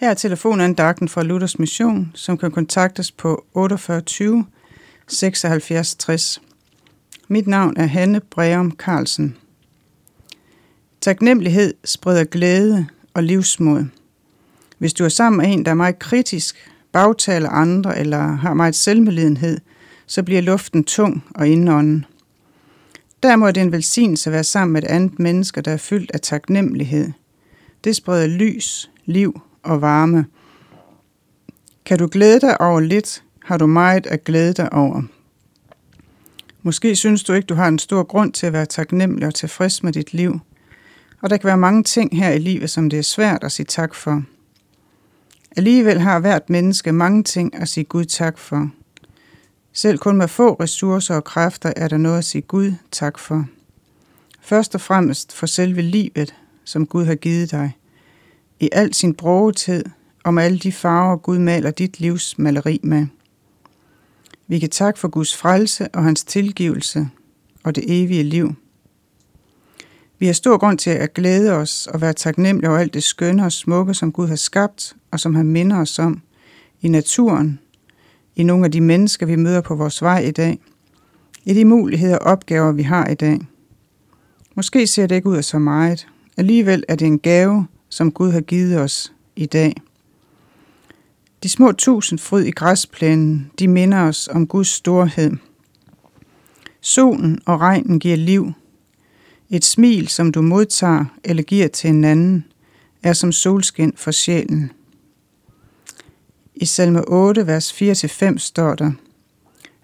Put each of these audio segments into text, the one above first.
Her er telefonandagten fra Luthers Mission, som kan kontaktes på 4820 76 60. Mit navn er Hanne Breum Carlsen. Taknemmelighed spreder glæde og livsmod. Hvis du er sammen med en, der er meget kritisk, bagtaler andre eller har meget selvmedlidenhed, så bliver luften tung og indånden. Derimod er det en velsignelse at være sammen med et andet menneske, der er fyldt af taknemmelighed. Det spreder lys, liv og varme. Kan du glæde dig over lidt, har du meget at glæde dig over. Måske synes du ikke, du har en stor grund til at være taknemmelig og tilfreds med dit liv. Og der kan være mange ting her i livet, som det er svært at sige tak for. Alligevel har hvert menneske mange ting at sige Gud tak for. Selv kun med få ressourcer og kræfter er der noget at sige Gud tak for. Først og fremmest for selve livet, som Gud har givet dig. I al sin brogetid, og alle de farver, Gud maler dit livs maleri med. Vi kan takke for Guds frelse og hans tilgivelse og det evige liv. Vi har stor grund til at glæde os og være taknemmelige over alt det skønne og smukke, som Gud har skabt og som han minder os om i naturen, i nogle af de mennesker, vi møder på vores vej i dag, i de muligheder og opgaver, vi har i dag. Måske ser det ikke ud af så meget. Alligevel er det en gave, som Gud har givet os i dag. De små tusind fryd i græsplænen, de minder os om Guds storhed. Solen og regnen giver liv. Et smil, som du modtager eller giver til en anden, er som solskin for sjælen. I salme 8, vers 4-5 står der,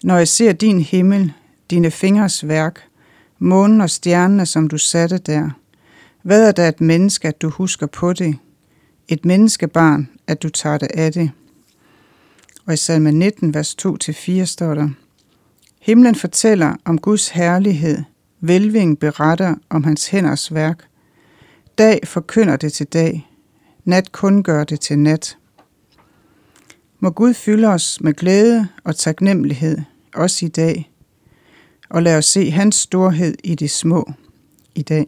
Når jeg ser din himmel, dine fingers værk, månen og stjernerne, som du satte der, hvad er der et menneske, at du husker på det? Et menneskebarn, at du tager det af det? Og i salme 19, vers 2-4 står der, Himlen fortæller om Guds herlighed, velving beretter om hans hænders værk. Dag forkynder det til dag, nat kun gør det til nat. Må Gud fylde os med glæde og taknemmelighed, også i dag, og lad os se hans storhed i det små i dag.